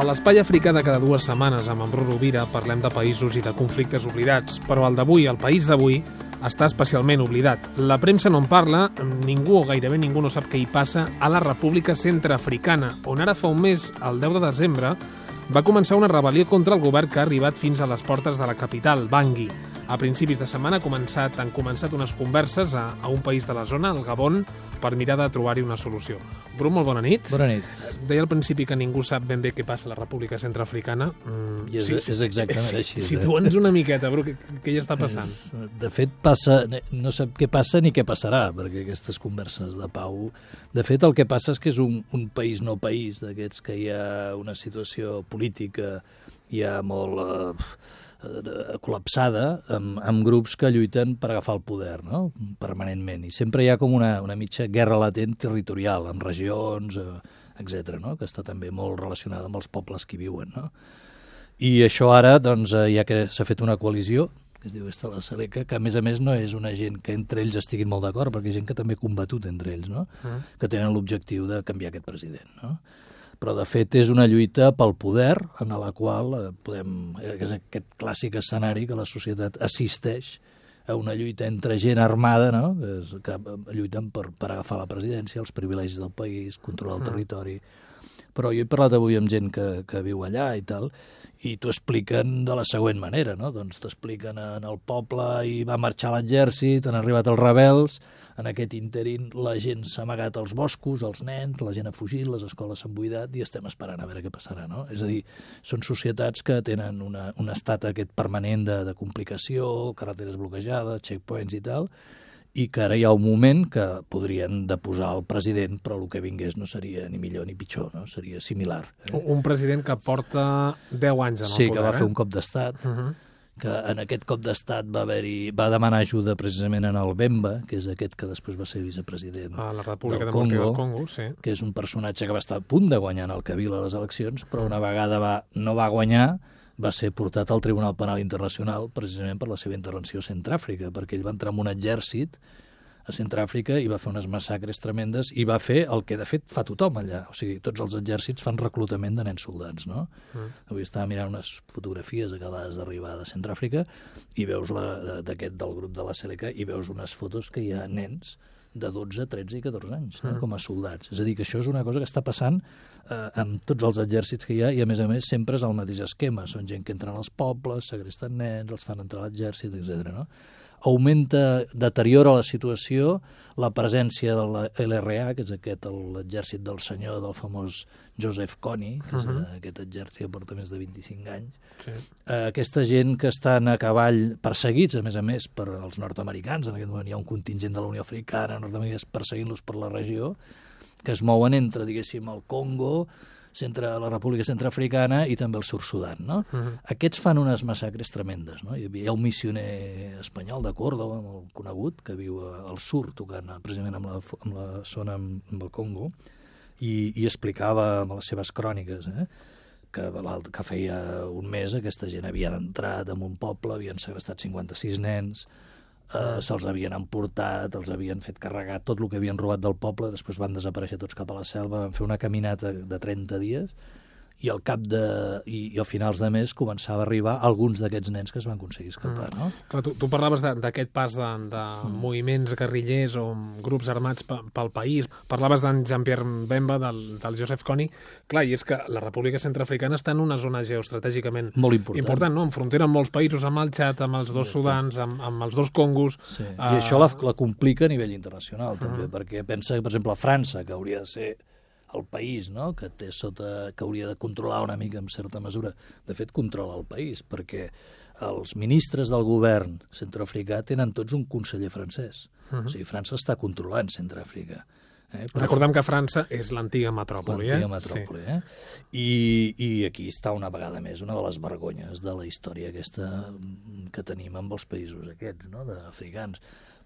A l'espai africà de cada dues setmanes amb en Bru Rovira parlem de països i de conflictes oblidats, però el d'avui, el país d'avui, està especialment oblidat. La premsa no en parla, ningú o gairebé ningú no sap què hi passa a la República Centreafricana, on ara fa un mes, el 10 de desembre, va començar una rebel·lió contra el govern que ha arribat fins a les portes de la capital, Bangui. A principis de setmana ha començat, han començat unes converses a, a un país de la zona, el Gabon, per mirar de trobar-hi una solució. Bru, molt bona nit. Bona nit. Deia al principi que ningú sap ben bé què passa a la República Centroafricana. Mm, I és, sí, és exactament així. Situa'ns una miqueta, Bru, què, què hi està passant? És, de fet, passa, no sap què passa ni què passarà, perquè aquestes converses de pau... De fet, el que passa és que és un, un país no país, d'aquests que hi ha una situació política ja molt... Eh, Eh, col·lapsada amb, amb grups que lluiten per agafar el poder, no? permanentment. I sempre hi ha com una, una mitja guerra latent territorial, amb regions, eh, etc, no? que està també molt relacionada amb els pobles que viuen. No? I això ara, doncs, eh, ja que s'ha fet una coalició, que es diu Esta la Seleca, que a més a més no és una gent que entre ells estiguin molt d'acord, perquè ha gent que també ha combatut entre ells, no? Uh que tenen l'objectiu de canviar aquest president. No? Però de fet és una lluita pel poder en la qual eh, podem, eh, és aquest clàssic escenari que la societat assisteix a una lluita entre gent armada, no? que, que lluiten per, per agafar la presidència, els privilegis del país, controlar el territori. Però jo he parlat avui amb gent que, que viu allà i tal, i t'ho expliquen de la següent manera, no? Doncs t'expliquen en el poble i va marxar l'exèrcit, han arribat els rebels, en aquest interín la gent s'ha amagat als boscos, els nens, la gent ha fugit, les escoles s'han buidat i estem esperant a veure què passarà, no? És a dir, són societats que tenen una, un estat aquest permanent de, de complicació, carreteres bloquejades, checkpoints i tal, i que ara hi ha un moment que podrien deposar el president, però el que vingués no seria ni millor ni pitjor, no? seria similar. Eh? Un president que porta 10 anys en el sí, poder. Sí, que va eh? fer un cop d'estat, uh -huh que en aquest cop d'estat va haver-hi va demanar ajuda precisament en el Bemba, que és aquest que després va ser vicepresident a la República del Congo, del Congo sí. que és un personatge que va estar a punt de guanyar en el Cabil a les eleccions, però una vegada va, no va guanyar, va ser portat al Tribunal Penal Internacional precisament per la seva intervenció a Centràfrica, perquè ell va entrar en un exèrcit a Centràfrica i va fer unes massacres tremendes i va fer el que de fet fa tothom allà. O sigui, tots els exèrcits fan reclutament de nens soldats, no? Mm. Avui estava mirant unes fotografies acabades d'arribar de Centràfrica i veus d'aquest del grup de la Seleca i veus unes fotos que hi ha nens de 12, 13 i 14 anys, no? mm. com a soldats. És a dir, que això és una cosa que està passant eh, amb tots els exèrcits que hi ha i, a més a més, sempre és el mateix esquema. Són gent que entren als pobles, segresten nens, els fan entrar a l'exèrcit, etc. no? Augmenta, deteriora la situació la presència de l'LRA, que és aquest, l'exèrcit del senyor del famós Joseph Kony, que és uh -huh. aquest exèrcit que porta més de 25 anys. Sí. Eh, aquesta gent que estan a cavall perseguits, a més a més, per als nord-americans, en aquest moment hi ha un contingent de la Unió Africana, nord-americans perseguint-los per la regió, que es mouen entre, diguéssim, el Congo, centre, la República Centroafricana i també el Sur-Sudan. No? Uh -huh. Aquests fan unes massacres tremendes. No? Hi havia un missioner espanyol de Córdoba, molt conegut, que viu al sur, tocant precisament amb la, amb la zona amb, amb el Congo, i, i explicava amb les seves cròniques eh, que, que feia un mes aquesta gent havien entrat en un poble, havien segrestat 56 nens, eh, se'ls havien emportat, els havien fet carregar tot el que havien robat del poble, després van desaparèixer tots cap a la selva, van fer una caminata de 30 dies i al cap de... i, i a finals de mes començava a arribar alguns d'aquests nens que es van aconseguir escapar, mm. no? Clar, tu, tu parlaves d'aquest pas de, de mm. moviments guerrillers o grups armats pel país, parlaves d'en Jean-Pierre Bemba, del, del Joseph Kony, clar, i és que la República Centroafricana està en una zona geoestratègicament molt important, important no? en frontera amb molts països, amb el Txat, amb els dos Sudans, amb, amb els dos Congos... Sí. Uh... I això la, la complica a nivell internacional, també, mm. perquè pensa, per exemple, França, que hauria de ser el país, no? que té sota, que hauria de controlar una mica en certa mesura. De fet, controla el país, perquè els ministres del govern centroafricà tenen tots un conseller francès. Uh -huh. O sigui, França està controlant Centroàfrica. Eh? Però... Recordem que França és l'antiga metròpoli. L'antiga eh? metròpoli, sí. eh? I, I aquí està una vegada més una de les vergonyes de la història aquesta que tenim amb els països aquests, no? d'africans,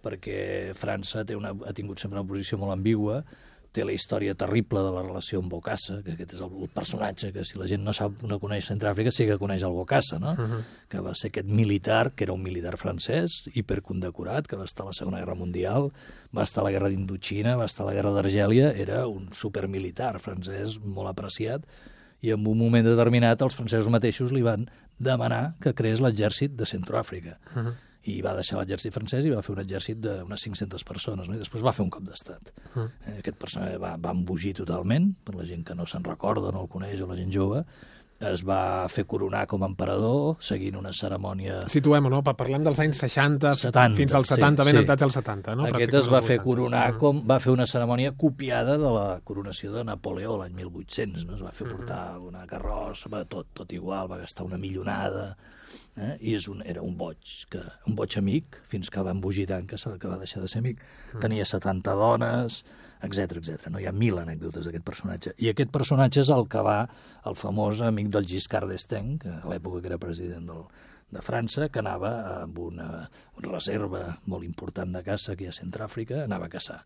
perquè França té una, ha tingut sempre una posició molt ambigua, té la història terrible de la relació amb Bocassa, que aquest és el, el personatge que si la gent no sap no coneix Centràfrica sí que coneix el Bocassa, no? Uh -huh. que va ser aquest militar, que era un militar francès, hipercondecorat, que va estar a la Segona Guerra Mundial, va estar a la Guerra d'Indochina, va estar a la Guerra d'Argèlia, era un supermilitar francès molt apreciat, i en un moment determinat els francesos mateixos li van demanar que creés l'exèrcit de Centroàfrica. Uh -huh. I va deixar l'exèrcit francès i va fer un exèrcit d'unes 500 persones, no? i després va fer un cop d'estat. Uh -huh. eh, aquest personatge va, va embogir totalment, per la gent que no se'n recorda, no el coneix, o la gent jove, es va fer coronar com a emperador, seguint una cerimònia... Situem-ho, no? Parlem dels anys 60 70, fins als 70, sí, ben sí. entrats als 70, no? Aquest es va fer coronar -huh. com... Va fer una cerimònia copiada de la coronació de Napoleó l'any 1800, no? Es va fer portar uh -huh. una carrossa, va, tot, tot igual, va gastar una millonada... Eh? i és un, era un boig, que, un boig amic, fins que va embogir tant que, que va deixar de ser amic. -huh. Tenia 70 dones, etc etc. No hi ha mil anècdotes d'aquest personatge. I aquest personatge és el que va, el famós amic del Giscard d'Estaing, que a l'època que era president del, de França, que anava amb una, una reserva molt important de caça que hi ha a Centràfrica, anava a caçar.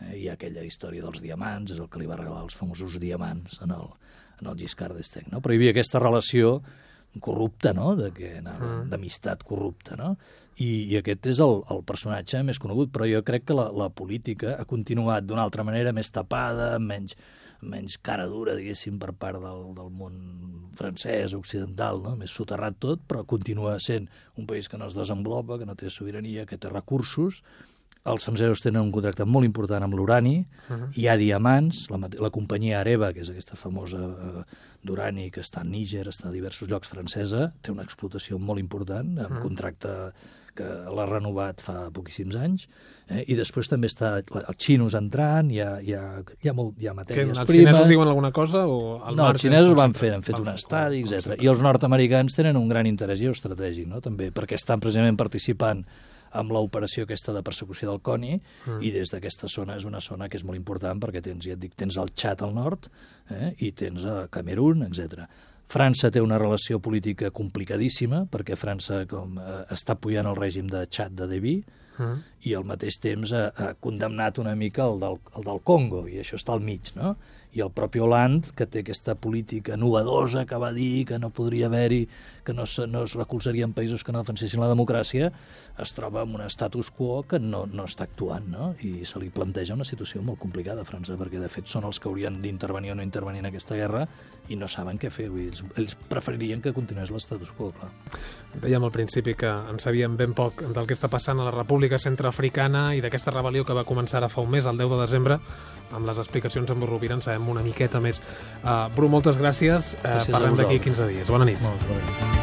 Eh, hi ha aquella història dels diamants, és el que li va regalar els famosos diamants en el, en el Giscard d'Estaing. No? Però hi havia aquesta relació corrupta, no?, de que anava, d'amistat corrupta, no? I, i aquest és el, el personatge més conegut, però jo crec que la, la política ha continuat d'una altra manera, més tapada, menys, menys cara dura, diguéssim, per part del, del món francès, occidental, no? més soterrat tot, però continua sent un país que no es desenvolupa, que no té sobirania, que té recursos, els francesos tenen un contracte molt important amb l'urani, uh -huh. hi ha diamants, la, la companyia Areva, que és aquesta famosa eh, d'urani que està a Níger, està a diversos llocs francesa, té una explotació molt important, amb uh -huh. contracte que l'ha renovat fa poquíssims anys, eh? i després també està els xinos entrant, hi ha, hi ha, hi ha, molt, hi ha matèries que, els primes... xinesos diuen alguna cosa? O al no, els xinesos com van fer, han fet un estadi, etc. I els nord-americans tenen un gran interès geoestratègic, no? també, perquè estan precisament participant amb l'operació aquesta de persecució del CONI mm. i des d'aquesta zona és una zona que és molt important perquè tens, ja et dic, tens el Txad al nord eh, i tens a Camerún, etc. França té una relació política complicadíssima perquè França com, eh, està apoyant el règim de Txad de Deby Mm. i al mateix temps ha, ha condemnat una mica el del, el del Congo, i això està al mig, no? I el propi Hollande, que té aquesta política novedosa que va dir que no podria haver-hi, que no, no es recolzarien països que no defensessin la democràcia, es troba en un status quo que no, no està actuant, no? I se li planteja una situació molt complicada a França, perquè de fet són els que haurien d'intervenir o no intervenir en aquesta guerra i no saben què fer. Ells, ells preferirien que continués l'estatus quo, clar. Dèiem al principi que en sabíem ben poc del que està passant a la República Centroafricana i d'aquesta rebel·lió que va començar ara fa un mes, el 10 de desembre, amb les explicacions amb Rovira en sabem una miqueta més. Uh, Bru, moltes gràcies. Uh, Gràcies parlem d'aquí vosaltres. 15 dies. Bona nit. Molt bé.